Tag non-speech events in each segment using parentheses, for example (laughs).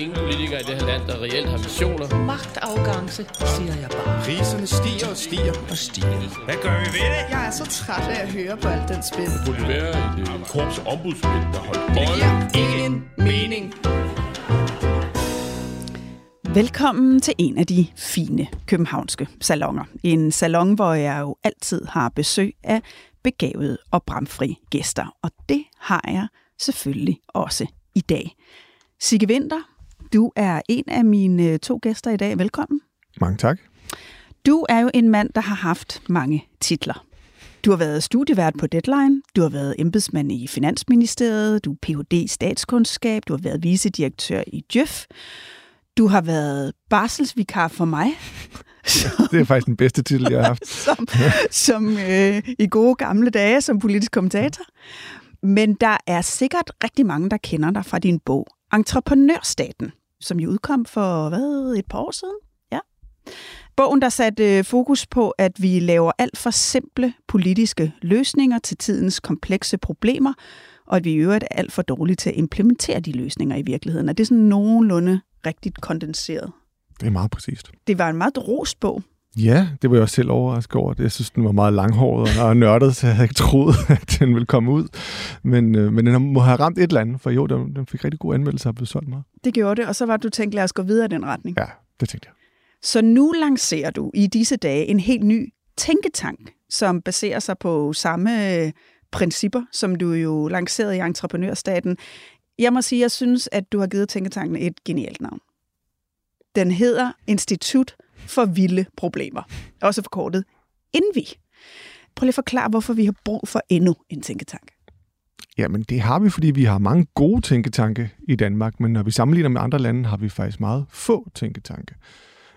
ingen politikere i det her land, der reelt har visioner. Magtafgangse, siger jeg bare. Priserne stiger og stiger og stiger. Hvad gør vi ved det? Jeg er så træt af at høre på alt den spil. Det burde være et øh, korps ombudsmænd, der holdt Det giver ingen mening. Velkommen til en af de fine københavnske salonger. En salon, hvor jeg jo altid har besøg af begavede og bramfri gæster. Og det har jeg selvfølgelig også i dag. Sigge Vinter, du er en af mine to gæster i dag. Velkommen. Mange tak. Du er jo en mand, der har haft mange titler. Du har været studievært på Deadline, du har været embedsmand i Finansministeriet, du er Ph.D. i statskundskab, du har været vicedirektør i Djøf, du har været barselsvikar for mig. (laughs) det er faktisk den bedste titel, jeg har haft. (laughs) som som øh, i gode gamle dage som politisk kommentator. Men der er sikkert rigtig mange, der kender dig fra din bog Entreprenørstaten, som jo udkom for hvad, et par år siden. Ja. Bogen, der satte øh, fokus på, at vi laver alt for simple politiske løsninger til tidens komplekse problemer, og at vi i øvrigt er alt for dårlige til at implementere de løsninger i virkeligheden. Er det sådan nogenlunde rigtigt kondenseret? Det er meget præcist. Det var en meget rost bog. Ja, det var jeg også selv overrasket over. Jeg synes, den var meget langhåret og nørdet, så jeg havde ikke troet, (laughs) at den ville komme ud. Men, øh, men den må have ramt et eller andet, for jo, den, den fik rigtig gode anmeldelser og blev solgt meget. Det gjorde det, og så var du tænkt, lad os gå videre i den retning. Ja, det tænkte jeg. Så nu lancerer du i disse dage en helt ny tænketank, som baserer sig på samme øh, principper, som du jo lancerede i Entreprenørstaten. Jeg må sige, jeg synes, at du har givet tænketanken et genialt navn. Den hedder Institut for Vilde Problemer. Også forkortet INVI. Prøv lige at forklare, hvorfor vi har brug for endnu en tænketank. Jamen, det har vi, fordi vi har mange gode tænketanke i Danmark, men når vi sammenligner med andre lande, har vi faktisk meget få tænketanke.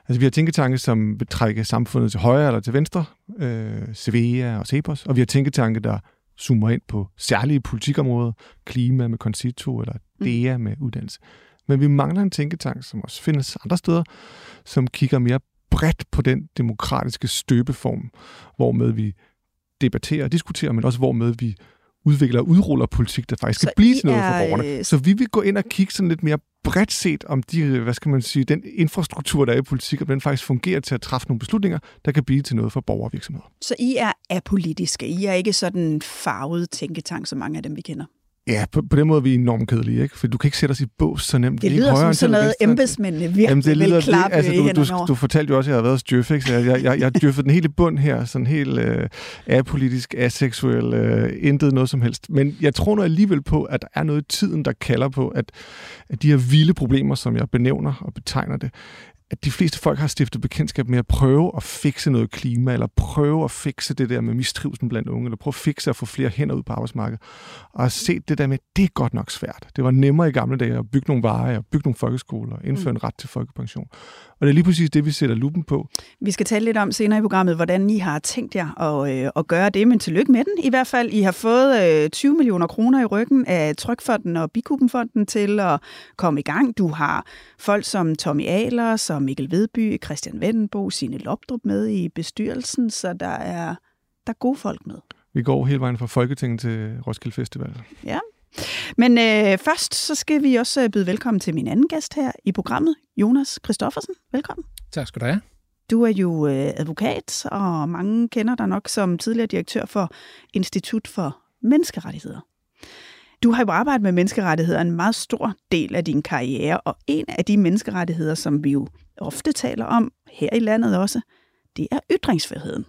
Altså, vi har tænketanke, som vil trække samfundet til højre eller til venstre, øh, Cevea og Cepos, og vi har tænketanke, der zoomer ind på særlige politikområder, klima med Concito eller DEA med uddannelse. Men vi mangler en tænketank, som også findes andre steder, som kigger mere bredt på den demokratiske støbeform, hvormed vi debatterer og diskuterer, men også hvormed vi udvikler og udruller politik, der faktisk skal Så blive I til noget for borgerne. øh, Så vi vil gå ind og kigge sådan lidt mere bredt set om de, hvad skal man sige, den infrastruktur, der er i politik, og den faktisk fungerer til at træffe nogle beslutninger, der kan blive til noget for borgere og virksomheder. Så I er apolitiske. I er ikke sådan en farvet tænketank, som mange af dem, vi kender. Ja, på, på den måde er vi enormt kedelige, ikke? For du kan ikke sætte os i bås så nemt. Det Vi er ikke lyder som sådan noget, embedsmændene virkelig Jamen, det lyder vil klappe altså, du, du, du fortalte jo også, at jeg har været hos Djøf, ikke? Så jeg, jeg, jeg, jeg den helt i bund her, sådan helt øh, apolitisk, aseksuel, øh, intet noget som helst. Men jeg tror nu alligevel på, at der er noget i tiden, der kalder på, at, at de her vilde problemer, som jeg benævner og betegner det, at de fleste folk har stiftet bekendtskab med at prøve at fikse noget klima, eller prøve at fikse det der med mistrivsel blandt unge, eller prøve at fikse at få flere hænder ud på arbejdsmarkedet. Og at se det der med, det er godt nok svært. Det var nemmere i gamle dage at bygge nogle veje, og bygge nogle folkeskoler, og indføre mm. en ret til folkepension. Og det er lige præcis det, vi sætter lupen på. Vi skal tale lidt om senere i programmet, hvordan I har tænkt jer at, øh, at gøre det, men tillykke med den. I hvert fald, I har fået øh, 20 millioner kroner i ryggen af Trykfonden og Bikubenfonden til at komme i gang. Du har folk som Tommy Ahler, som Mikkel Vedby, Christian Vendenbo, Signe Lopdrup med i bestyrelsen, så der er, der er gode folk med. Vi går hele vejen fra Folketinget til Roskilde Festival. Ja. Men øh, først så skal vi også øh, byde velkommen til min anden gæst her i programmet, Jonas Christoffersen. Velkommen. Tak skal du have. Du er jo øh, advokat, og mange kender dig nok som tidligere direktør for Institut for Menneskerettigheder. Du har jo arbejdet med menneskerettigheder en meget stor del af din karriere, og en af de menneskerettigheder, som vi jo ofte taler om her i landet også, det er ytringsfriheden.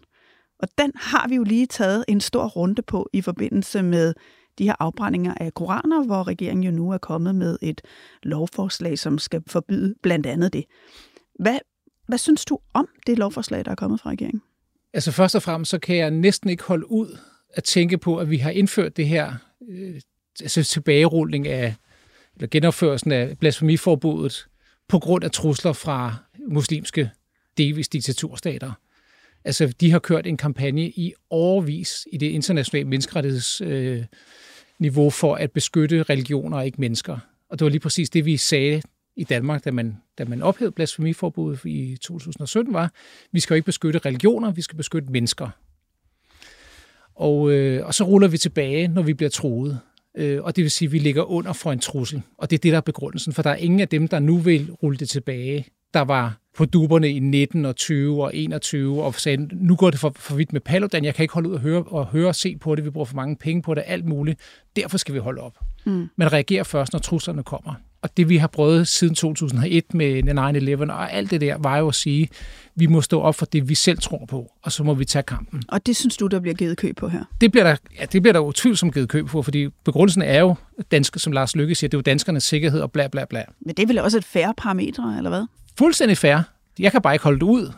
Og den har vi jo lige taget en stor runde på i forbindelse med de her afbrændinger af koraner, hvor regeringen jo nu er kommet med et lovforslag, som skal forbyde blandt andet det. Hvad, hvad synes du om det lovforslag, der er kommet fra regeringen? Altså først og fremmest, så kan jeg næsten ikke holde ud at tænke på, at vi har indført det her øh, altså tilbagerulning af, eller genopførelsen af blasfemiforbuddet på grund af trusler fra muslimske delvis diktaturstater. Altså, de har kørt en kampagne i overvis i det internationale menneskerettighedsniveau øh, for at beskytte religioner og ikke mennesker. Og det var lige præcis det, vi sagde i Danmark, da man, da man ophævede blasfemiforbuddet i 2017, var, vi skal jo ikke beskytte religioner, vi skal beskytte mennesker. Og, øh, og så ruller vi tilbage, når vi bliver troet. Øh, og det vil sige, at vi ligger under for en trussel. Og det er det, der er begrundelsen, for der er ingen af dem, der nu vil rulle det tilbage, der var på duberne i 19 og 20 og 21 og sagde, nu går det for, for vidt med Paludan, jeg kan ikke holde ud og høre, og høre og se på det, vi bruger for mange penge på det, alt muligt. Derfor skal vi holde op. Mm. Men reagerer først, når truslerne kommer. Og det vi har prøvet siden 2001 med 9-11 og alt det der, var jo at sige, vi må stå op for det, vi selv tror på, og så må vi tage kampen. Og det synes du, der bliver givet køb på her? Det bliver der, ja, det bliver der utvivlsomt givet køb på, fordi begrundelsen er jo danske, som Lars Lykke siger, det er jo danskernes sikkerhed og bla bla bla. Men det er vel også et færre parametre, eller hvad? Fuldstændig fair. Jeg kan bare ikke holde det ud,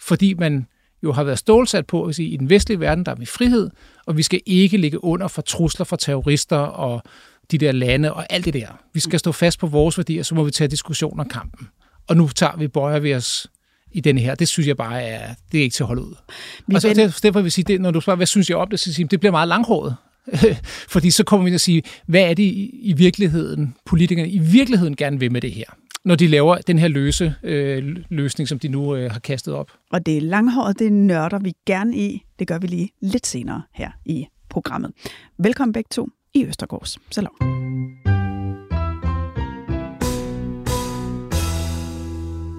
fordi man jo har været stålsat på at sige, at i den vestlige verden, der er vi frihed, og vi skal ikke ligge under for trusler fra terrorister og de der lande og alt det der. Vi skal stå fast på vores værdier, så må vi tage diskussion om kampen. Og nu tager vi, bøjer vi os i denne her. Det synes jeg bare er, det er ikke til at holde ud. Vi og så det, derfor vil jeg sige, det, når du spørger, hvad synes jeg om det, så siger det bliver meget langhåret. (laughs) Fordi så kommer vi til at sige, hvad er det i, i virkeligheden, politikerne i virkeligheden gerne vil med det her? Når de laver den her løse øh, løsning, som de nu øh, har kastet op. Og det er langhåret, det nørder vi gerne i. Det gør vi lige lidt senere her i programmet. Velkommen begge to i Østergårds Salon.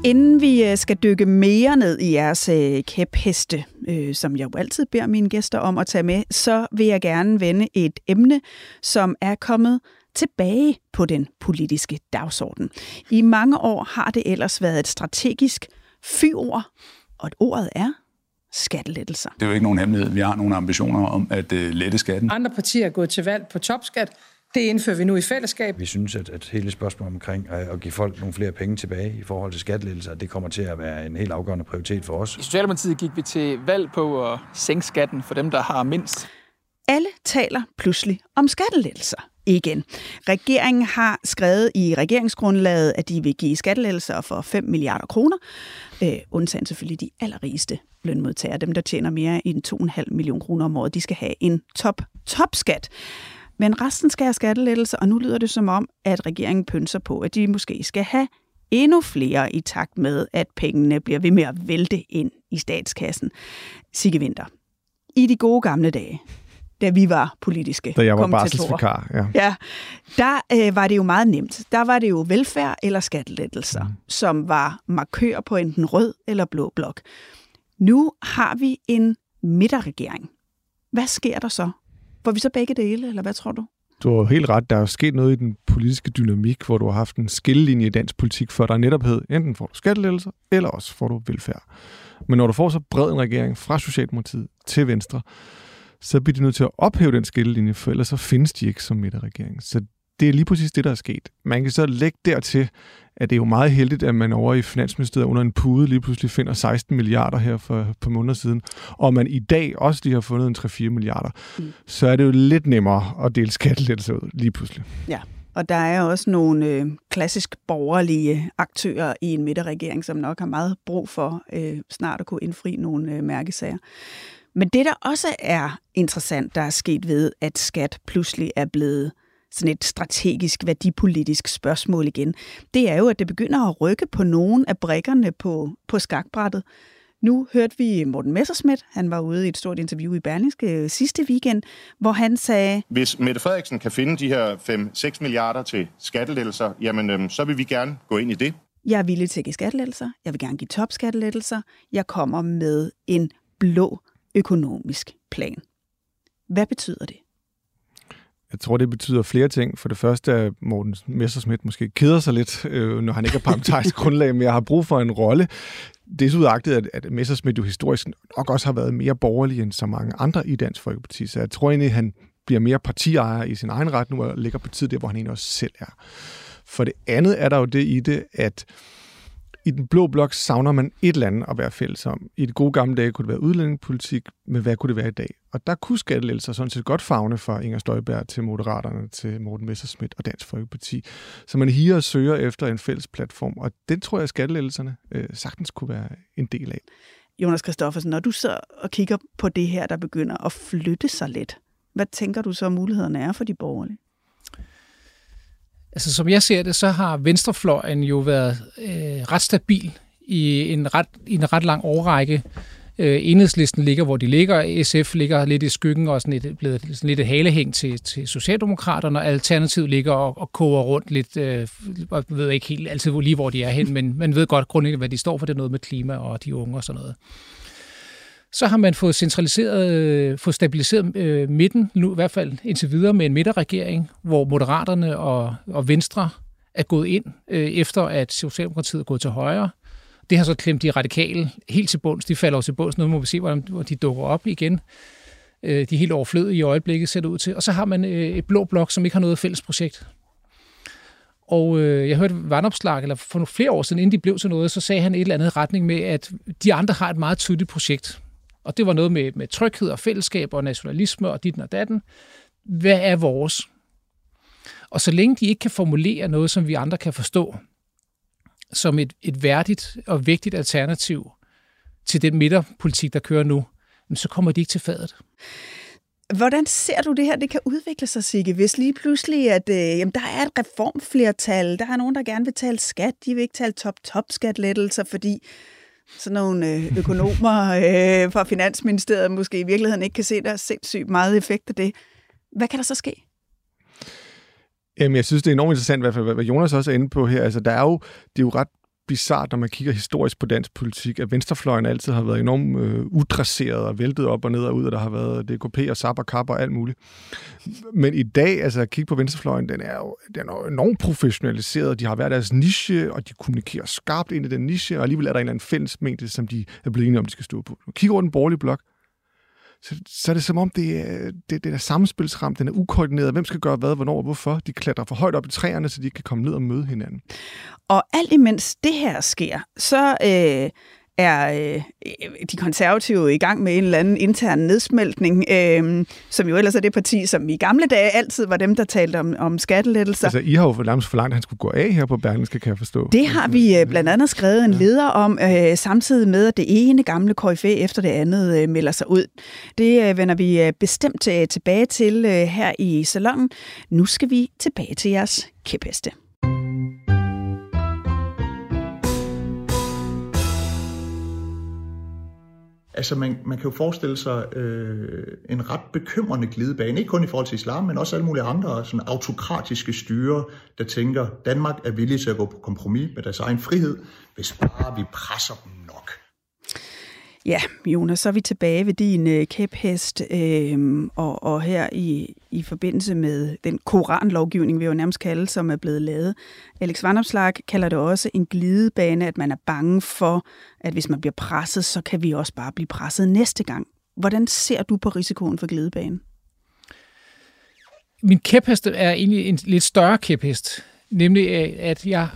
Inden vi øh, skal dykke mere ned i jeres øh, kæpheste, øh, som jeg jo altid beder mine gæster om at tage med, så vil jeg gerne vende et emne, som er kommet tilbage på den politiske dagsorden. I mange år har det ellers været et strategisk fyord, og et ordet er skattelettelser. Det er jo ikke nogen hemmelighed. Vi har nogle ambitioner om at uh, lette skatten. Andre partier er gået til valg på topskat. Det indfører vi nu i fællesskab. Vi synes, at, at hele spørgsmålet omkring at give folk nogle flere penge tilbage i forhold til skattelettelser, det kommer til at være en helt afgørende prioritet for os. I Socialdemokratiet gik vi til valg på at sænke skatten for dem, der har mindst. Alle taler pludselig om skattelettelser igen. Regeringen har skrevet i regeringsgrundlaget, at de vil give skattelettelser for 5 milliarder kroner, øh, undtagen selvfølgelig de allerrigeste lønmodtagere, dem der tjener mere end 2,5 millioner kroner om året, de skal have en top, top skat. Men resten skal have skattelettelser, og nu lyder det som om, at regeringen pynser på, at de måske skal have endnu flere i takt med, at pengene bliver ved med at vælte ind i statskassen. Sigge Vinter. I de gode gamle dage, da vi var politiske Da jeg var barselsvikar, ja. Ja, der øh, var det jo meget nemt. Der var det jo velfærd eller skattelettelser, mm. som var markør på enten rød eller blå blok. Nu har vi en midterregering. Hvad sker der så? Får vi så begge dele, eller hvad tror du? Du har helt ret. Der er sket noget i den politiske dynamik, hvor du har haft en skillelinje i dansk politik, før der netop hed, enten får du skattelettelser, eller også får du velfærd. Men når du får så bred en regering fra Socialdemokratiet til Venstre, så bliver de nødt til at ophæve den skillelinje, for ellers så findes de ikke som midterregering. Så det er lige præcis det, der er sket. Man kan så lægge dertil, at det er jo meget heldigt, at man over i Finansministeriet under en pude lige pludselig finder 16 milliarder her for på måneder siden, og man i dag også lige har fundet en 3-4 milliarder, mm. så er det jo lidt nemmere at dele skattelettelser ud lige pludselig. Ja, og der er også nogle øh, klassisk borgerlige aktører i en midterregering, som nok har meget brug for øh, snart at kunne indfri nogle øh, mærkesager. Men det, der også er interessant, der er sket ved, at skat pludselig er blevet sådan et strategisk, værdipolitisk spørgsmål igen, det er jo, at det begynder at rykke på nogle af brækkerne på, på skakbrættet. Nu hørte vi Morten Messerschmidt, han var ude i et stort interview i Berlingske sidste weekend, hvor han sagde... Hvis Mette Frederiksen kan finde de her 5-6 milliarder til skattelettelser, jamen øhm, så vil vi gerne gå ind i det. Jeg er villig til at give skattelettelser. Jeg vil gerne give topskattelettelser. Jeg kommer med en blå økonomisk plan. Hvad betyder det? Jeg tror, det betyder flere ting. For det første er Morten Messerschmidt måske keder sig lidt, øh, når han ikke er parlamentarisk (laughs) grundlag, men jeg har brug for en rolle. Desudagtet, at, at Messerschmidt jo historisk nok også har været mere borgerlig end så mange andre i Dansk Folkeparti. Så jeg tror egentlig, at han bliver mere partiejer i sin egen ret nu, og ligger på tid der, hvor han egentlig også selv er. For det andet er der jo det i det, at i den blå blok savner man et eller andet at være fælles om. I det gode gamle dage kunne det være udlændingepolitik, men hvad kunne det være i dag? Og der kunne skattelettelser sådan set godt fagne fra Inger Støjberg til Moderaterne, til Morten Messerschmidt og Dansk Folkeparti. Så man higer og søger efter en fælles platform, og den tror jeg, at skattelettelserne øh, sagtens kunne være en del af. Jonas Kristoffersen, når du så og kigger på det her, der begynder at flytte sig lidt, hvad tænker du så, mulighederne er for de borgerlige? Altså, som jeg ser det, så har venstrefløjen jo været øh, ret stabil i en ret, i en ret lang årrække. Øh, enhedslisten ligger, hvor de ligger. SF ligger lidt i skyggen og sådan et, blevet sådan lidt et halehæng til, til Socialdemokraterne, og Alternativet ligger og, og koger rundt lidt, øh, ved ikke helt altid lige, hvor de er hen, men man ved godt grundlæggende, hvad de står for. Det er noget med klima og de unge og sådan noget. Så har man fået centraliseret, øh, fået stabiliseret øh, midten, nu i hvert fald indtil videre med en midterregering, hvor Moderaterne og, og Venstre er gået ind, øh, efter at Socialdemokratiet er gået til højre. Det har så klemt de radikale helt til bunds. De falder også til bunds. Nu må vi se, hvordan de dukker op igen. Øh, de er helt overflødige i øjeblikket, ser det ud til. Og så har man øh, et blå blok, som ikke har noget fælles projekt. Og øh, jeg hørte vandopslag, eller for flere år siden, inden de blev til noget, så sagde han et eller andet retning med, at de andre har et meget tydeligt projekt. Og det var noget med, med tryghed og fællesskab og nationalisme og dit og datten. Hvad er vores? Og så længe de ikke kan formulere noget, som vi andre kan forstå, som et, et værdigt og vigtigt alternativ til den midterpolitik, der kører nu, så kommer de ikke til fadet. Hvordan ser du det her, det kan udvikle sig, Sigge? Hvis lige pludselig, at øh, jamen, der er et reformflertal, der er nogen, der gerne vil tale skat, de vil ikke tale top-top-skatlettelser, fordi sådan nogle øh, økonomer øh, fra Finansministeriet måske i virkeligheden ikke kan se, der er sindssygt meget effekt af det. Hvad kan der så ske? Jamen, jeg synes, det er enormt interessant, i hvert fald, hvad Jonas også er inde på her. Altså, der er jo, det er jo ret bizart, når man kigger historisk på dansk politik, at venstrefløjen altid har været enormt øh, udresseret og væltet op og ned og ud, og der har været DKP og SAP og KAP og alt muligt. Men i dag, altså at kigge på venstrefløjen, den er jo den er enormt professionaliseret. De har været deres niche, og de kommunikerer skarpt ind i den niche, og alligevel er der en eller anden fælles mængde, som de er blevet enige om, de skal stå på. Kig over den borgerlige blok, så, så er det som om, det er, det, det er samspilsramt, den er ukoordineret. Hvem skal gøre hvad, hvornår og hvorfor? De klatrer for højt op i træerne, så de ikke kan komme ned og møde hinanden. Og alt imens det her sker, så øh, er øh, de konservative i gang med en eller anden intern nedsmeltning, øh, som jo ellers er det parti, som i gamle dage altid var dem, der talte om, om skattelettelser. Altså, I har jo nærmest forlangt, at han skulle gå af her på Berlingske, kan jeg forstå. Det har vi øh, blandt andet skrevet en leder om, øh, samtidig med, at det ene gamle KFA efter det andet øh, melder sig ud. Det øh, vender vi øh, bestemt øh, tilbage til øh, her i salongen. Nu skal vi tilbage til jeres kæpheste. Altså man, man kan jo forestille sig øh, en ret bekymrende glidebane, ikke kun i forhold til islam, men også alle mulige andre sådan autokratiske styre, der tænker, Danmark er villig til at gå på kompromis med deres egen frihed, hvis bare vi presser dem nok. Ja, Jonas, så er vi tilbage ved din øh, kæphest, øh, og, og her i, i forbindelse med den koranlovgivning, vi jo nærmest kalde, som er blevet lavet. Alex Vandopslag kalder det også en glidebane, at man er bange for, at hvis man bliver presset, så kan vi også bare blive presset næste gang. Hvordan ser du på risikoen for glidebanen? Min kæphest er egentlig en lidt større kæphest, nemlig øh, at jeg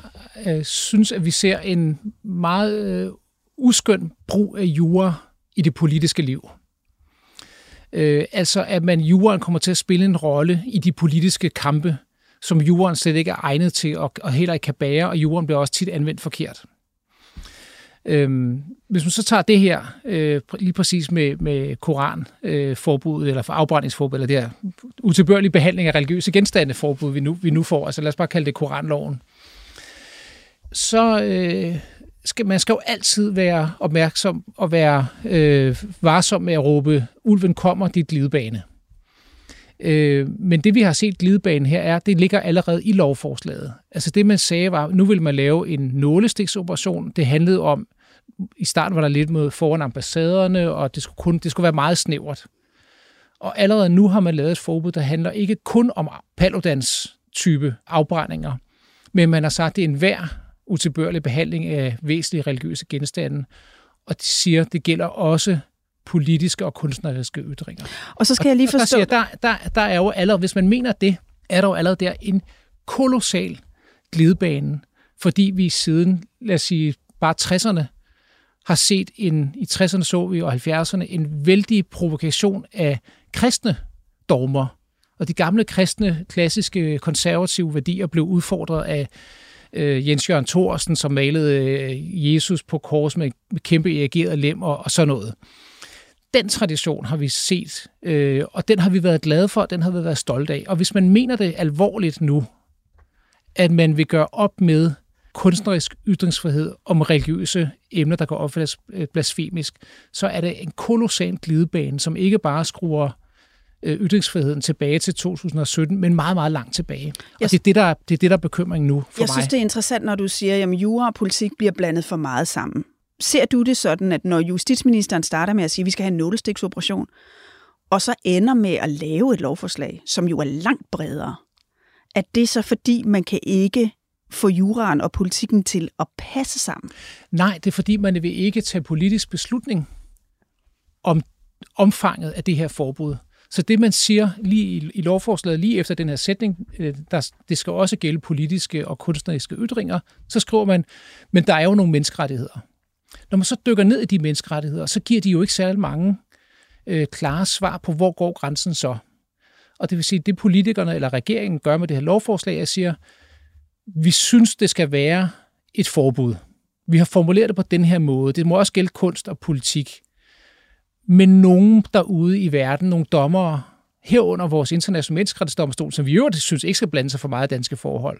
øh, synes, at vi ser en meget øh, uskøn brug af jura i det politiske liv. Øh, altså at man juraen kommer til at spille en rolle i de politiske kampe, som juraen slet ikke er egnet til og, og heller ikke kan bære, og juraen bliver også tit anvendt forkert. Øhm, hvis man så tager det her, øh, lige præcis med, med koranforbuddet, øh, eller for afbrændingsforbud, eller det her utilbørlige behandling af religiøse genstande forbud, vi nu, vi nu får, altså lad os bare kalde det koranloven, så, øh, skal, man skal jo altid være opmærksom og være øh, varsom med at råbe, ulven kommer, dit glidebane. Øh, men det vi har set glidebanen her er, det ligger allerede i lovforslaget. Altså det man sagde var, nu vil man lave en nålestiksoperation. Det handlede om, i starten var der lidt med foran ambassaderne, og det skulle, kun, det skulle være meget snævert. Og allerede nu har man lavet et forbud, der handler ikke kun om Paludans type afbrændinger, men man har sagt, at det er enhver utilbørlig behandling af væsentlige religiøse genstande, og de siger, at det gælder også politiske og kunstneriske ytringer. Og så skal og jeg lige forstå... Der, der, der, der er jo allerede, hvis man mener det, er der jo allerede der en kolossal glidebane, fordi vi siden, lad os sige, bare 60'erne har set en, i 60'erne så vi og 70'erne, en vældig provokation af kristne dogmer. Og de gamle kristne, klassiske, konservative værdier blev udfordret af øh, Jens Jørgen Thorsen, som malede øh, Jesus på kors med, med kæmpe erigeret lem og, og sådan noget. Den tradition har vi set, øh, og den har vi været glade for, den har vi været stolte af. Og hvis man mener det alvorligt nu, at man vil gøre op med kunstnerisk ytringsfrihed om religiøse emner, der kan opfattes øh, blasfemisk, så er det en kolossal glidebane, som ikke bare skruer ytringsfriheden tilbage til 2017, men meget, meget langt tilbage. Jeg, og det er det, der, det er det, der er bekymring nu for jeg mig. Jeg synes, det er interessant, når du siger, at jura og politik bliver blandet for meget sammen. Ser du det sådan, at når justitsministeren starter med at sige, at vi skal have en nålestiksoperation, og så ender med at lave et lovforslag, som jo er langt bredere, at det er så fordi, man kan ikke få juraen og politikken til at passe sammen? Nej, det er fordi, man vil ikke tage politisk beslutning om omfanget af det her forbud. Så det, man siger lige i, i lovforslaget, lige efter den her sætning, øh, der, det skal også gælde politiske og kunstneriske ytringer, så skriver man, men der er jo nogle menneskerettigheder. Når man så dykker ned i de menneskerettigheder, så giver de jo ikke særlig mange øh, klare svar på, hvor går grænsen så. Og det vil sige, det politikerne eller regeringen gør med det her lovforslag, jeg siger, vi synes, det skal være et forbud. Vi har formuleret det på den her måde. Det må også gælde kunst og politik. Men nogen derude i verden, nogle dommere, herunder vores internationale menneskerettighedsdomstol, som vi jo synes ikke skal blande sig for meget danske forhold,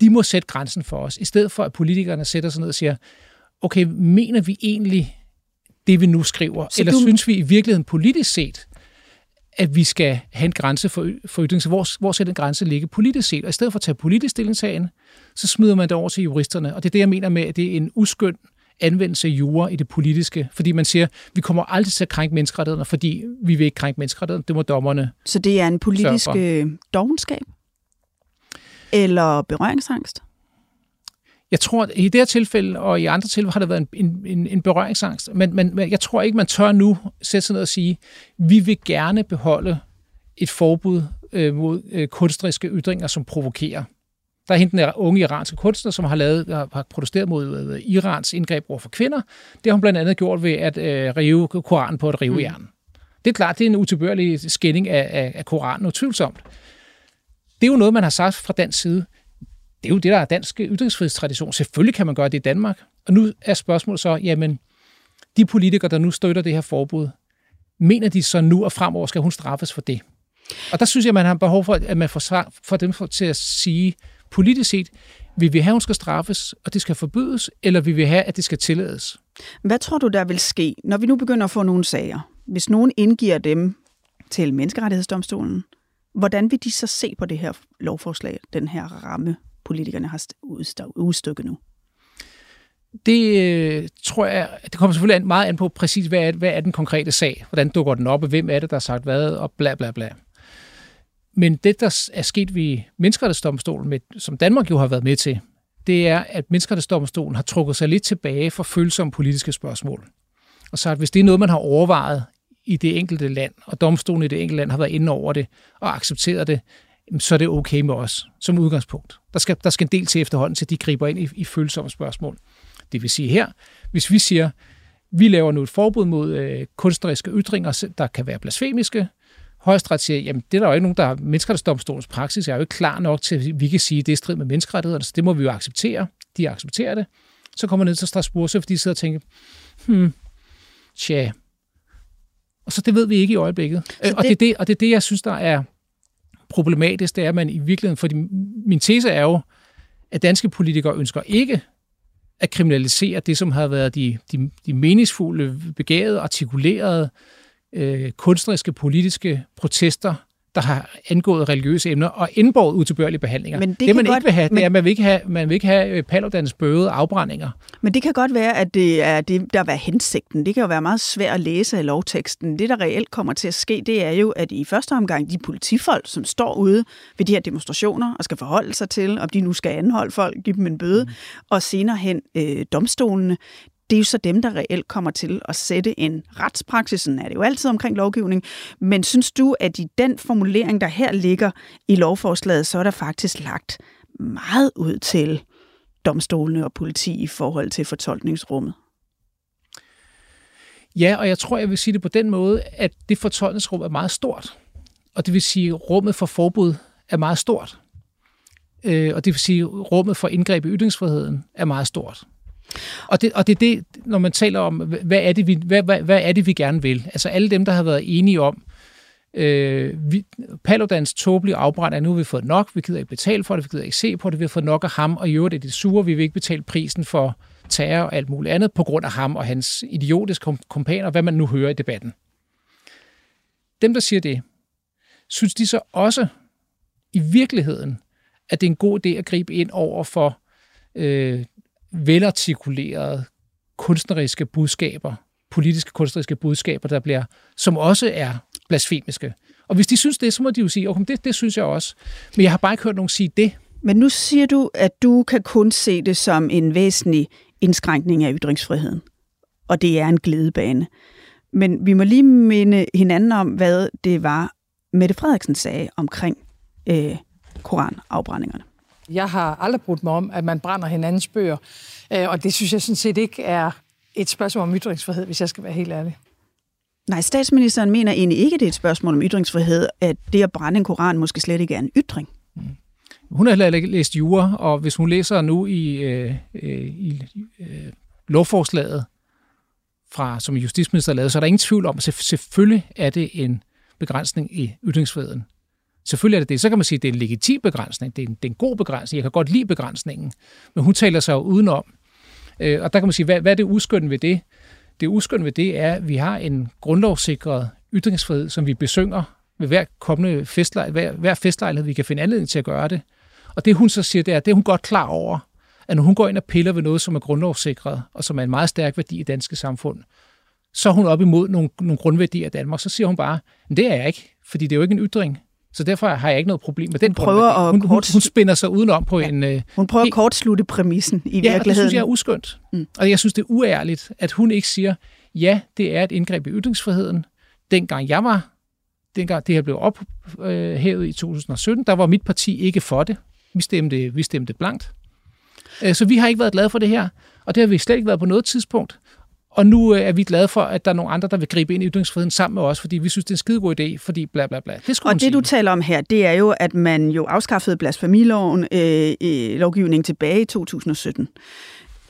de må sætte grænsen for os, i stedet for at politikerne sætter sig ned og siger, okay, mener vi egentlig det, vi nu skriver? Så eller du... synes vi i virkeligheden politisk set, at vi skal have en grænse for, for ytring. Så hvor, hvor skal den grænse ligge politisk set? Og i stedet for at tage politisk stillingtagen, så smider man det over til juristerne. Og det er det, jeg mener med, at det er en uskynd anvendelse af jura i det politiske. Fordi man siger, vi kommer aldrig til at krænke menneskerettighederne, fordi vi vil ikke krænke menneskerettighederne. Det må dommerne Så det er en politisk øh, dogenskab? Eller berøringsangst? Jeg tror, at i det her tilfælde og i andre tilfælde har der været en, en, en berøringsangst, men, men, men jeg tror ikke, man tør nu sætte sig ned og sige, vi vil gerne beholde et forbud øh, mod øh, kunstneriske ytringer, som provokerer. Der er hende den unge iranske kunstner, som har, lavet, har protesteret mod øh, Irans indgreb over for kvinder. Det har hun blandt andet gjort ved at øh, rive Koranen på et rivejern. Mm. Det er klart, det er en utilbørlig skænding af, af, af Koranen, utvivlsomt. Det er jo noget, man har sagt fra dansk side det er jo det, der er dansk ytringsfrihedstradition. Selvfølgelig kan man gøre det i Danmark. Og nu er spørgsmålet så, jamen, de politikere, der nu støtter det her forbud, mener de så nu og fremover, skal hun straffes for det? Og der synes jeg, man har behov for, at man får for dem til at sige, politisk set, vil vi have, at hun skal straffes, og det skal forbydes, eller vil vi have, at det skal tillades? Hvad tror du, der vil ske, når vi nu begynder at få nogle sager? Hvis nogen indgiver dem til menneskerettighedsdomstolen, hvordan vil de så se på det her lovforslag, den her ramme politikerne har udstykket nu? Det øh, tror jeg, det kommer selvfølgelig meget an på præcis, hvad er, hvad er den konkrete sag, hvordan dukker den op, og hvem er det, der har sagt hvad, og bla bla bla. Men det, der er sket ved menneskerettighedsdomstolen, med, som Danmark jo har været med til, det er, at menneskerettighedsdomstolen har trukket sig lidt tilbage for følsomme politiske spørgsmål. Og så at hvis det er noget, man har overvejet i det enkelte land, og domstolen i det enkelte land har været inde over det og accepteret det, så er det okay med os som udgangspunkt. Der skal, der skal en del til efterhånden, til de griber ind i, i følsomme spørgsmål. Det vil sige her, hvis vi siger, vi laver nu et forbud mod øh, kunstneriske ytringer, der kan være blasfemiske, Højesteret siger, jamen det er der jo ikke nogen, der har menneskerettighedsdomstolens praksis, er jo ikke klar nok til, at vi kan sige, at det er strid med menneskerettighederne, så det må vi jo acceptere. De accepterer det. Så kommer ned til Strasbourg, så fordi de sidder og tænker, hmm, tja. Og så det ved vi ikke i øjeblikket. Det... Og, det er det, og det er det, jeg synes, der er problematisk, det er, at man i virkeligheden, fordi min tese er jo, at danske politikere ønsker ikke at kriminalisere det, som har været de, de, de meningsfulde, begavede, artikulerede, øh, kunstneriske, politiske protester, der har angået religiøse emner og indborget utilbørlige behandlinger. Men det, det man godt, ikke vil have, det er, at man vil ikke have, man vil ikke have øh, Paludans bøde afbrændinger. Men det kan godt være, at det er det, der var hensigten. Det kan jo være meget svært at læse af lovteksten. Det, der reelt kommer til at ske, det er jo, at i første omgang de politifolk, som står ude ved de her demonstrationer og skal forholde sig til, om de nu skal anholde folk, give dem en bøde, mm. og senere hen øh, domstolene, det er jo så dem, der reelt kommer til at sætte en retspraksis. Sådan er det jo altid omkring lovgivning. Men synes du, at i den formulering, der her ligger i lovforslaget, så er der faktisk lagt meget ud til domstolene og politi i forhold til fortolkningsrummet? Ja, og jeg tror, jeg vil sige det på den måde, at det fortolkningsrum er meget stort. Og det vil sige, at rummet for forbud er meget stort. øh, og det vil sige, at rummet for indgreb i ytringsfriheden er meget stort. Og det, og det er det, når man taler om, hvad er, det, vi, hvad, hvad, hvad er det, vi gerne vil? Altså alle dem, der har været enige om, øh, vi, Paludans tåbelige afbrænd er nu, vi har fået nok, vi gider ikke betale for det, vi gider ikke se på det, vi har fået nok af ham, og i øvrigt er det sure, vi vil ikke betale prisen for terror og alt muligt andet, på grund af ham og hans idiotiske kompaner, hvad man nu hører i debatten. Dem, der siger det, synes de så også i virkeligheden, at det er en god idé at gribe ind over for øh, velartikulerede kunstneriske budskaber, politiske kunstneriske budskaber, der bliver, som også er blasfemiske. Og hvis de synes det, så må de jo sige, okay, det, det synes jeg også. Men jeg har bare ikke hørt nogen sige det. Men nu siger du, at du kan kun se det som en væsentlig indskrænkning af ytringsfriheden. Og det er en glidebane. Men vi må lige minde hinanden om, hvad det var, Mette Frederiksen sagde omkring øh, koranafbrændingerne. Jeg har aldrig brudt mig om, at man brænder hinandens bøger, øh, og det synes jeg sådan set ikke er et spørgsmål om ytringsfrihed, hvis jeg skal være helt ærlig. Nej, statsministeren mener egentlig ikke, det er et spørgsmål om ytringsfrihed, at det at brænde en koran måske slet ikke er en ytring. Mm. Hun har heller ikke læst jura, og hvis hun læser nu i, øh, øh, i øh, lovforslaget, fra, som justitsminister lavede, så er der ingen tvivl om, at selvfølgelig er det en begrænsning i ytringsfriheden. Selvfølgelig er det det. Så kan man sige, at det er en legitim begrænsning. Det er en, det er en god begrænsning. Jeg kan godt lide begrænsningen. Men hun taler sig jo udenom. Øh, og der kan man sige, hvad, hvad er det uskyndt ved det? Det uskyndt ved det er, at vi har en grundlovssikret ytringsfrihed, som vi besynger ved hver kommende festlejlighed, hver, hver festlejlighed, vi kan finde anledning til at gøre det. Og det hun så siger, det er, det er hun godt klar over, at når hun går ind og piller ved noget, som er grundlovssikret, og som er en meget stærk værdi i danske samfund, så er hun op imod nogle, nogle grundværdier af Danmark. Så siger hun bare, det er jeg ikke, fordi det er jo ikke en ytring. Så derfor har jeg ikke noget problem med den hun prøver at hun, hun, hun spænder sig udenom på ja. en... Øh, hun prøver at kortslutte præmissen i ja, virkeligheden. Ja, det synes jeg er uskyndt. Mm. Og jeg synes, det er uærligt, at hun ikke siger, ja, det er et indgreb i ytringsfriheden. Dengang jeg var, dengang det her blev ophævet i 2017, der var mit parti ikke for det. Vi stemte, vi stemte blankt. Øh, så vi har ikke været glade for det her, og det har vi slet ikke været på noget tidspunkt. Og nu øh, er vi glade for, at der er nogle andre, der vil gribe ind i ytringsfriheden sammen med os, fordi vi synes, det er en skidegod idé, fordi bla bla bla. Det og det, sige. du taler om her, det er jo, at man jo afskaffede blasfemiloven øh, i lovgivningen tilbage i 2017.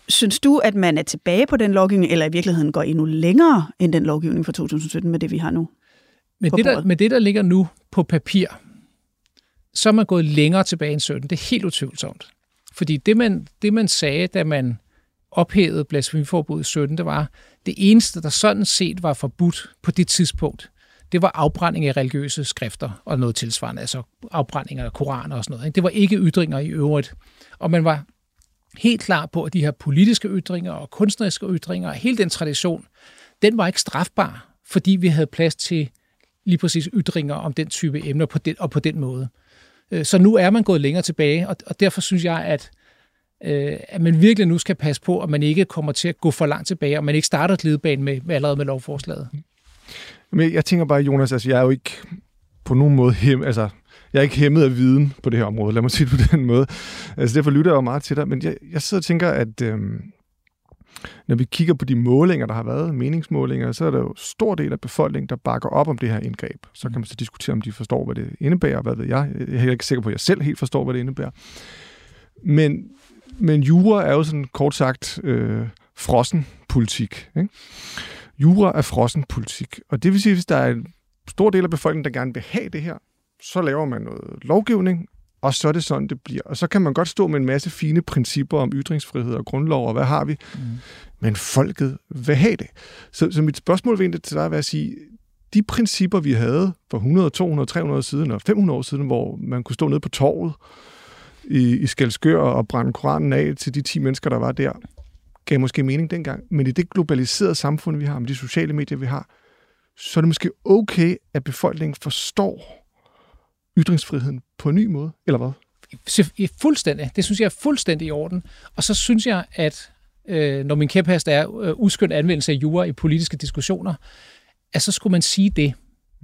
Synes du, at man er tilbage på den lovgivning, eller i virkeligheden går endnu længere end den lovgivning fra 2017 med det, vi har nu? Med det, der, med det, der ligger nu på papir, så er man gået længere tilbage end 17. Det er helt utvivlsomt. Fordi det man, det, man sagde, da man ophævede blasfemiforbuddet i 17, det var, det eneste, der sådan set var forbudt på det tidspunkt, det var afbrænding af religiøse skrifter og noget tilsvarende, altså afbrænding af koraner og sådan noget. Det var ikke ytringer i øvrigt. Og man var helt klar på, at de her politiske ytringer og kunstneriske ytringer, og hele den tradition, den var ikke strafbar, fordi vi havde plads til lige præcis ytringer om den type emner på den, og på den måde. Øh, så nu er man gået længere tilbage, og derfor synes jeg, at øh, at man virkelig nu skal passe på, at man ikke kommer til at gå for langt tilbage, og man ikke starter glidebane med, med allerede med lovforslaget. Mm. Men jeg tænker bare, Jonas, altså jeg er jo ikke på nogen måde hem, altså jeg er ikke hæmmet af viden på det her område, lad mig sige det på (laughs) den måde. Altså derfor lytter jeg jo meget til dig, men jeg, jeg sidder og tænker, at øh, når vi kigger på de målinger, der har været, meningsmålinger, så er der jo stor del af befolkningen, der bakker op om det her indgreb. Så kan man så diskutere, om de forstår, hvad det indebærer, hvad ved jeg. Jeg er ikke sikker på, at jeg selv helt forstår, hvad det indebærer. Men men jura er jo sådan kort sagt øh, frossen politik. Ikke? Jura er frossen politik. Og det vil sige, hvis der er en stor del af befolkningen, der gerne vil have det her, så laver man noget lovgivning, og så er det sådan, det bliver. Og så kan man godt stå med en masse fine principper om ytringsfrihed og grundlov, og hvad har vi? Mm. Men folket vil have det. Så, så mit spørgsmål vil til dig er at sige, de principper, vi havde for 100, 200, 300 år siden og 500 år siden, hvor man kunne stå nede på torvet i, i Skelskør og brænde Koranen af til de 10 mennesker, der var der, gav måske mening dengang. Men i det globaliserede samfund, vi har, med de sociale medier, vi har, så er det måske okay, at befolkningen forstår ytringsfriheden på en ny måde, eller hvad? Fuldstændig. Det synes jeg er fuldstændig i orden. Og så synes jeg, at øh, når min kæphest er øh, uskyndt anvendelse af jura i politiske diskussioner, at så skulle man sige det.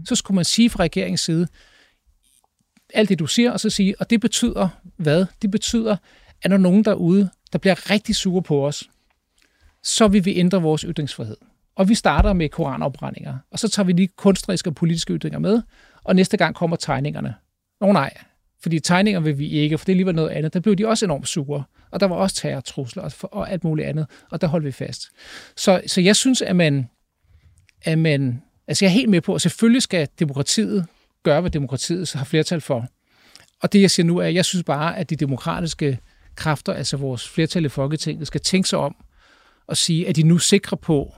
Så skulle man sige fra regeringens side, alt det, du siger, og så sige, og det betyder hvad? Det betyder, at når nogen derude, der bliver rigtig sure på os, så vil vi ændre vores ytringsfrihed. Og vi starter med koranopbrændinger, og så tager vi lige kunstneriske og politiske ytringer med, og næste gang kommer tegningerne. Nå nej, fordi tegninger vil vi ikke, for det er alligevel noget andet. Der blev de også enormt sure, og der var også terrortrusler og, og alt muligt andet, og der holdt vi fast. Så, så jeg synes, at man, at man, altså jeg er helt med på, at selvfølgelig skal demokratiet gøre, hvad demokratiet har flertal for. Og det, jeg siger nu, er, at jeg synes bare, at de demokratiske kræfter, altså vores flertal i Folketinget, skal tænke sig om og sige, at de nu er sikre på,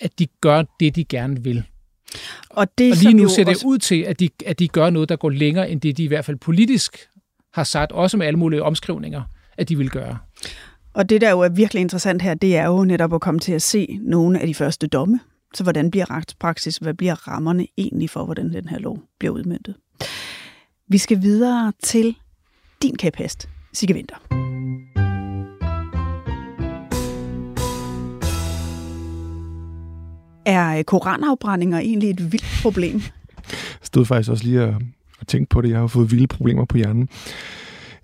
at de gør det, de gerne vil. Og, det, og lige nu ser det også... ud til, at de, at de gør noget, der går længere, end det de i hvert fald politisk har sagt, også med alle mulige omskrivninger, at de vil gøre. Og det, der jo er virkelig interessant her, det er jo netop at komme til at se nogle af de første domme. Så hvordan bliver retspraksis? Hvad bliver rammerne egentlig for, hvordan den her lov bliver udmyndtet? Vi skal videre til din kæphest, Sigge Vinter. Er koranafbrændinger egentlig et vildt problem? Jeg stod faktisk også lige og, og tænkte på det. Jeg har fået vilde problemer på hjernen.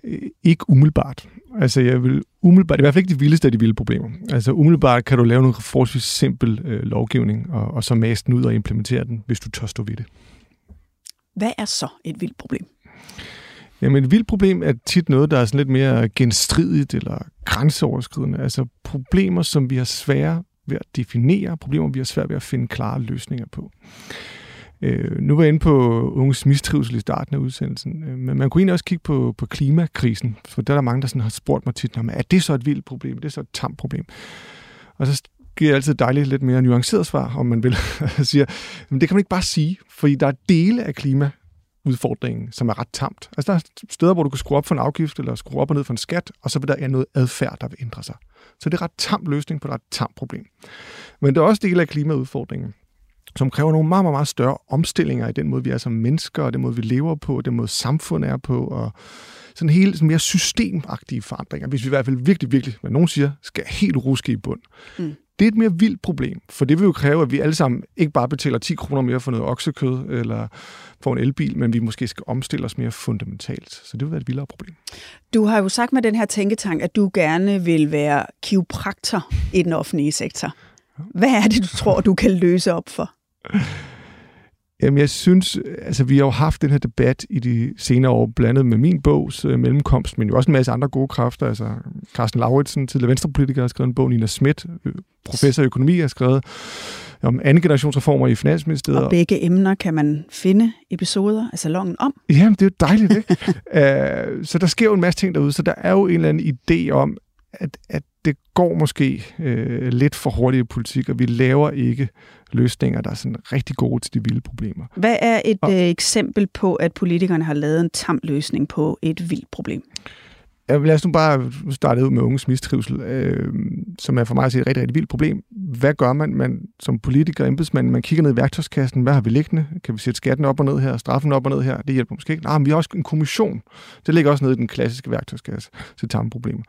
Øh, ikke umiddelbart. Altså, jeg vil umiddelbart, det er i hvert fald ikke de vildeste af de vilde problemer. Altså, umiddelbart kan du lave noget forholdsvis simpel øh, lovgivning, og, og så maste den ud og implementere den, hvis du tør stå ved det. Hvad er så et vildt problem? Jamen, et vildt problem er tit noget, der er sådan lidt mere genstridigt eller grænseoverskridende. Altså problemer, som vi har svære ved at definere, problemer, vi har svært ved at finde klare løsninger på. Øh, nu var jeg inde på unges mistrivsel i starten af udsendelsen, øh, men man kunne egentlig også kigge på, på klimakrisen, for der er der mange, der sådan har spurgt mig tit, er det så et vildt problem? Er det så et tamt problem? Og så giver jeg altid dejligt lidt mere nuanceret svar, om man vil. (laughs) Siger, men det kan man ikke bare sige, fordi der er dele af klima udfordringen, som er ret tamt. Altså der er steder, hvor du kan skrue op for en afgift, eller skrue op og ned for en skat, og så vil der være noget adfærd, der vil ændre sig. Så det er ret tamt løsning på et ret tamt problem. Men det er også del af klimaudfordringen, som kræver nogle meget, meget, meget større omstillinger i den måde, vi er som mennesker, og den måde, vi lever på, den måde, samfundet er på, og sådan hele sådan mere systemagtige forandringer, hvis vi i hvert fald virkelig, virkelig, hvad nogen siger, skal helt ruske i bund. Mm. Det er et mere vildt problem, for det vil jo kræve, at vi alle sammen ikke bare betaler 10 kroner mere for noget oksekød eller for en elbil, men vi måske skal omstille os mere fundamentalt. Så det vil være et vildere problem. Du har jo sagt med den her tænketank, at du gerne vil være kiropraktor i den offentlige sektor. Hvad er det, du tror, du kan løse op for? Jamen, jeg synes, altså vi har jo haft den her debat i de senere år, blandet med min bogs øh, mellemkomst, men jo også en masse andre gode kræfter. Altså, Carsten Lauritsen, tidligere venstrepolitiker, har skrevet en bog, Nina Schmidt, øh, professor i økonomi, har skrevet om anden generationsreformer i Finansministeriet. Og begge emner kan man finde episoder af salongen om. Jamen, det er jo dejligt, ikke? (laughs) uh, så der sker jo en masse ting derude, så der er jo en eller anden idé om, at, at det går måske øh, lidt for hurtigt i politik, og vi laver ikke løsninger, der er sådan rigtig gode til de vilde problemer. Hvad er et og, øh, eksempel på, at politikerne har lavet en tam løsning på et vildt problem? Ja, lad os nu bare starte ud med unges mistrivsel, øh, som er for mig at se et rigtig, rigtig vildt problem. Hvad gør man, man som politiker og embedsmand? Man kigger ned i værktøjskassen. Hvad har vi liggende? Kan vi sætte skatten op og ned her, straffen op og ned her? Det hjælper måske ikke. Nej, men vi har også en kommission. Det ligger også nede i den klassiske værktøjskasse til tamme problemer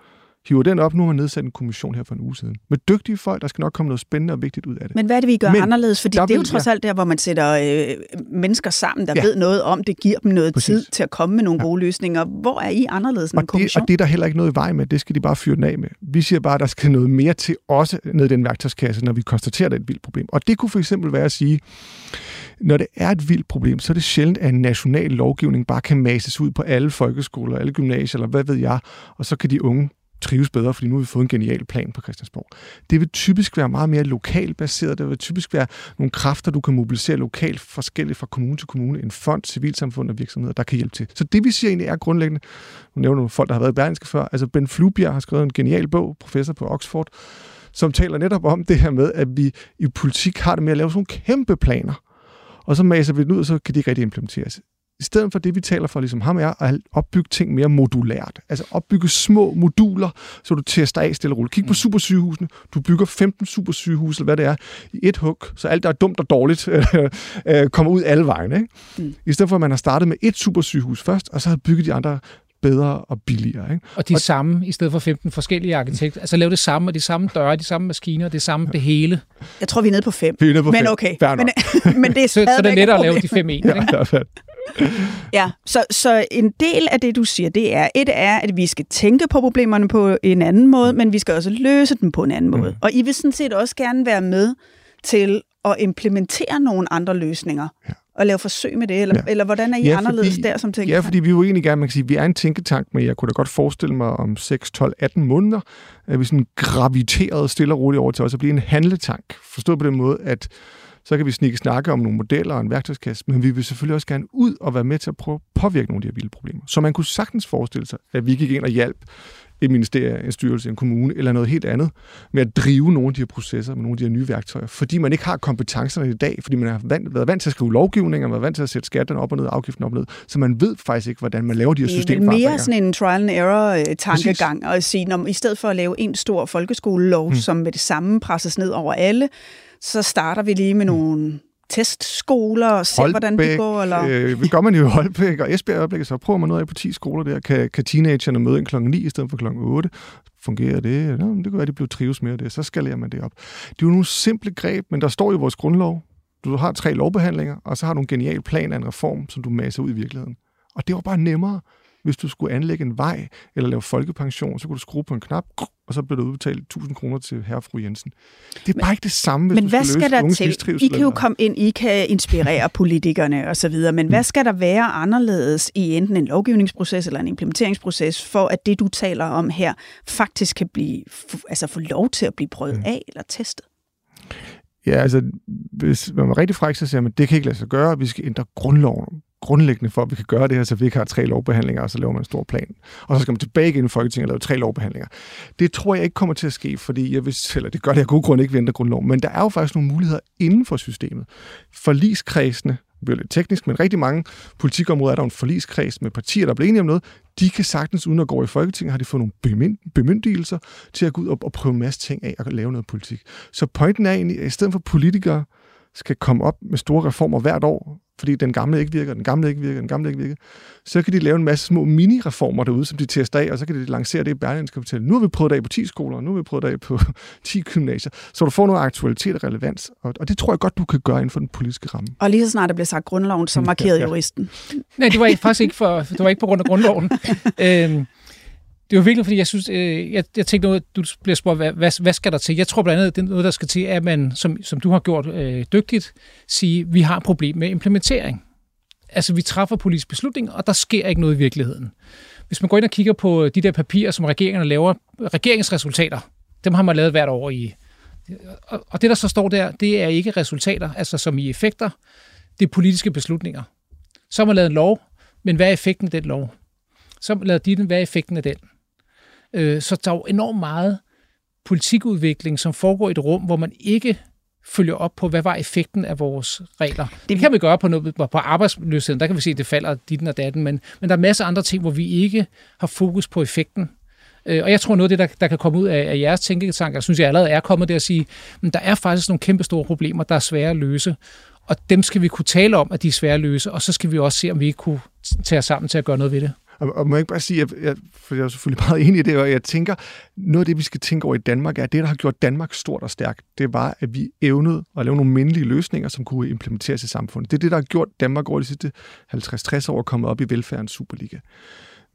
hiver den op. Nu har man nedsat en kommission her for en uge siden. Med dygtige folk, der skal nok komme noget spændende og vigtigt ud af det. Men hvad er det, vi gør Men, anderledes? Fordi det er jo trods alt der, hvor man sætter øh, mennesker sammen, der ja. ved noget om det, giver dem noget Præcis. tid til at komme med nogle ja. gode løsninger. Hvor er I anderledes end og en kommission? Det, og det er der heller ikke noget i vej med. Det skal de bare fyre den af med. Vi siger bare, at der skal noget mere til også ned i den værktøjskasse, når vi konstaterer, at det er et vildt problem. Og det kunne for eksempel være at sige, når det er et vildt problem, så er det sjældent, at en national lovgivning bare kan mases ud på alle folkeskoler, alle gymnasier, eller hvad ved jeg, og så kan de unge trives bedre, fordi nu har vi fået en genial plan på Christiansborg. Det vil typisk være meget mere lokalt baseret. Det vil typisk være nogle kræfter, du kan mobilisere lokalt forskelligt fra kommune til kommune. En fond, civilsamfund og virksomheder, der kan hjælpe til. Så det vi siger egentlig er grundlæggende, nu nævner nogle folk, der har været i Berlingske før, altså Ben Flubjerg har skrevet en genial bog, professor på Oxford, som taler netop om det her med, at vi i politik har det med at lave sådan nogle kæmpe planer, og så maser vi det ud, og så kan de ikke rigtig implementeres. I stedet for det, vi taler for ligesom ham, er at opbygge ting mere modulært. Altså opbygge små moduler, så du tester af stille og roligt. Kig på mm. supersygehusene. Du bygger 15 supersygehuse, eller hvad det er, i et hug, så alt, der er dumt og dårligt, (laughs) øh, kommer ud alle vegne. Ikke? Mm. I stedet for, at man har startet med et supersygehus først, og så har bygget de andre bedre og billigere. Ikke? Og de og, samme, i stedet for 15 forskellige arkitekter. Altså lave det samme, og de samme døre, de samme maskiner, det samme, det hele. Jeg tror, vi er nede på fem. Vi er nede på men fem. okay. Men, (laughs) men det er så, så det er lettere at lave de fem en. Ja, ikke? Ja, så, så en del af det, du siger, det er, et er, at vi skal tænke på problemerne på en anden måde, men vi skal også løse dem på en anden måde. Mm. Og I vil sådan set også gerne være med til at implementere nogle andre løsninger. Ja. at lave forsøg med det? Eller, ja. eller hvordan er I ja, anderledes der som tænketank? Ja, fordi vi jo egentlig gerne, man kan sige, vi er en tænketank, men jeg kunne da godt forestille mig om 6, 12, 18 måneder, at vi sådan graviterede stille og roligt over til os at blive en handletank. Forstået på den måde, at så kan vi snikke snakke om nogle modeller og en værktøjskasse, men vi vil selvfølgelig også gerne ud og være med til at prøve at påvirke nogle af de her vilde problemer. Så man kunne sagtens forestille sig, at vi gik ind og hjalp et ministerie, en styrelse, en kommune eller noget helt andet med at drive nogle af de her processer med nogle af de her nye værktøjer, fordi man ikke har kompetencerne i dag, fordi man har vant, været vant til at skrive lovgivning, og været vant til at sætte skatterne op og ned, afgiften op og ned, så man ved faktisk ikke, hvordan man laver de her systemer. Det er mere sådan en trial and error tankegang, og at sige, når, i stedet for at lave en stor folkeskolelov, hmm. som med det samme presses ned over alle, så starter vi lige med nogle testskoler og se, Holbæk, hvordan det går? Eller? Øh, det gør man jo i Holbæk og Esbjerg øjeblikket, så prøver man noget af på 10 skoler der. Kan, kan teenagerne møde en klokken 9 i stedet for klokken 8? Fungerer det? Nå, det kan være, at de bliver trives med det. Så skalerer man det op. Det er jo nogle simple greb, men der står jo i vores grundlov. Du har tre lovbehandlinger, og så har du en genial plan af en reform, som du masser ud i virkeligheden. Og det var bare nemmere. Hvis du skulle anlægge en vej eller lave folkepension, så kunne du skrue på en knap, og så blev der udbetalt 1000 kroner til herre og fru Jensen. Det er men, bare ikke det samme, hvis men du hvad skal, skal der til? I kan jo komme ind, I kan inspirere (laughs) politikerne og så videre, men mm. hvad skal der være anderledes i enten en lovgivningsproces eller en implementeringsproces, for at det, du taler om her, faktisk kan blive, altså få lov til at blive prøvet mm. af eller testet? Ja, altså, hvis man var rigtig fræk, så siger man, det kan ikke lade sig gøre, vi skal ændre grundloven grundlæggende for, at vi kan gøre det her, så vi ikke har tre lovbehandlinger, og så laver man en stor plan. Og så skal man tilbage igen i Folketinget og lave tre lovbehandlinger. Det tror jeg ikke kommer til at ske, fordi jeg vil, eller det gør det af god grund ikke ved grundloven, men der er jo faktisk nogle muligheder inden for systemet. Forligskredsene, det bliver lidt teknisk, men rigtig mange politikområder er der en forligskreds med partier, der bliver enige om noget. De kan sagtens, uden at gå i Folketinget, har de fået nogle bemyndigelser til at gå ud og, og prøve en masse ting af og lave noget politik. Så pointen er egentlig, at i stedet for politikere skal komme op med store reformer hvert år, fordi den gamle ikke virker, den gamle ikke virker, den gamle ikke virker, så kan de lave en masse små mini-reformer derude, som de tester af, og så kan de lancere det i Berlinske Hotel. Nu har vi prøvet det af på 10 skoler, nu har vi prøvet det af på (laughs) 10 gymnasier, så du får noget aktualitet og relevans, og, og det tror jeg godt, du kan gøre inden for den politiske ramme. Og lige så snart der bliver sagt grundloven, så markerede ja, ja. juristen. Nej, det var ikke, faktisk ikke, for, det var ikke på grund af grundloven. (laughs) øhm, det var virkelig, fordi jeg synes, øh, jeg, jeg tænkte noget, du bliver spurgt, hvad, hvad, hvad skal der til? Jeg tror blandt andet, det er noget, der skal til, at man, som, som du har gjort øh, dygtigt, sige, vi har et problem med implementering. Altså, vi træffer politiske beslutninger, og der sker ikke noget i virkeligheden. Hvis man går ind og kigger på de der papirer, som regeringerne laver, regeringsresultater, dem har man lavet hvert år i. Og det, der så står der, det er ikke resultater, altså som i effekter, det er politiske beslutninger. Så har man lavet en lov, men hvad er effekten af den lov? Så har man lavet hvad er effekten af den? Øh, så der er jo enormt meget politikudvikling, som foregår i et rum, hvor man ikke følger op på, hvad var effekten af vores regler. Det kan vi gøre på, noget, på arbejdsløsheden, der kan vi se, at det falder dit og datten, men, men der er masser af andre ting, hvor vi ikke har fokus på effekten. Øh, og jeg tror, noget af det, der, der kan komme ud af, af jeres tænketanker, synes jeg allerede er kommet der at sige, at der er faktisk nogle kæmpe store problemer, der er svære at løse. Og dem skal vi kunne tale om, at de er svære at løse, og så skal vi også se, om vi ikke kunne tage os sammen til at gøre noget ved det. Og, og må jeg ikke bare sige, at jeg, for jeg er selvfølgelig (laughs) meget enig i det, og jeg tænker, noget af det, vi skal tænke over i Danmark, er, at det, der har gjort Danmark stort og stærkt, det var, at vi evnede at lave nogle mindelige løsninger, som kunne implementeres i samfundet. Det er det, der har gjort Danmark over de sidste 50-60 år kommet op i velfærdens Superliga.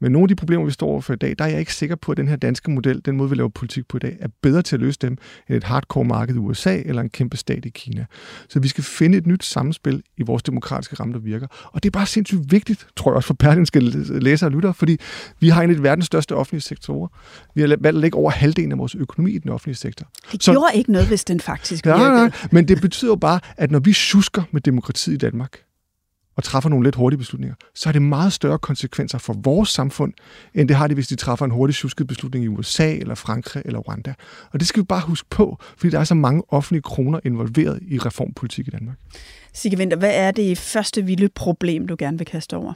Men nogle af de problemer, vi står overfor i dag, der er jeg ikke sikker på, at den her danske model, den måde, vi laver politik på i dag, er bedre til at løse dem end et hardcore marked i USA eller en kæmpe stat i Kina. Så vi skal finde et nyt samspil i vores demokratiske ramme, der virker. Og det er bare sindssygt vigtigt, tror jeg også for perlinske læsere og lyttere, fordi vi har en af verdens største offentlige sektorer. Vi har valgt at lægge over halvdelen af vores økonomi i den offentlige sektor. Det Så, gjorde ikke noget, hvis den faktisk virkede. Nej, nej, men det betyder jo bare, at når vi susker med demokratiet i Danmark, og træffer nogle lidt hurtige beslutninger, så har det meget større konsekvenser for vores samfund, end det har det, hvis de træffer en hurtig susket beslutning i USA, eller Frankrig, eller Rwanda. Og det skal vi bare huske på, fordi der er så mange offentlige kroner involveret i reformpolitik i Danmark. Sigge Winter, hvad er det første vilde problem, du gerne vil kaste over?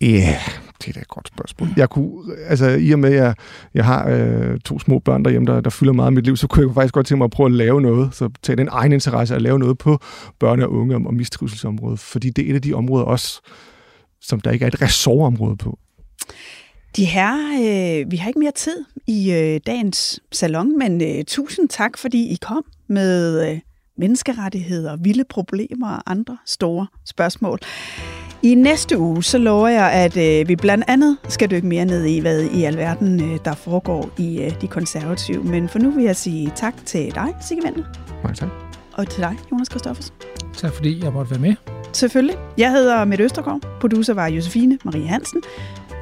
Ja, yeah, det er da et godt spørgsmål. Jeg kunne, altså i og med, at jeg, jeg har øh, to små børn derhjemme, der, der fylder meget af mit liv, så kunne jeg faktisk godt tænke mig at prøve at lave noget, så tage den egen interesse at lave noget på børne- og unge- og mistrivselsområdet, fordi det er et af de områder også, som der ikke er et ressortområde på. De her, øh, vi har ikke mere tid i øh, dagens salon, men øh, tusind tak, fordi I kom med øh, menneskerettigheder, vilde problemer og andre store spørgsmål. I næste uge, så lover jeg, at øh, vi blandt andet skal dykke mere ned i, hvad i alverden øh, der foregår i øh, de konservative. Men for nu vil jeg sige tak til dig, Sigge. Mange tak. Og til dig, Jonas Kristoffersen. Tak fordi jeg måtte være med. selvfølgelig. Jeg hedder Mette Østergaard. Producer var Josefine Marie Hansen.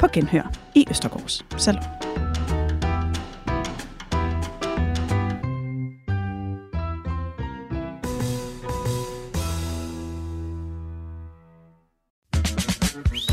På genhør i Østergaards Salon.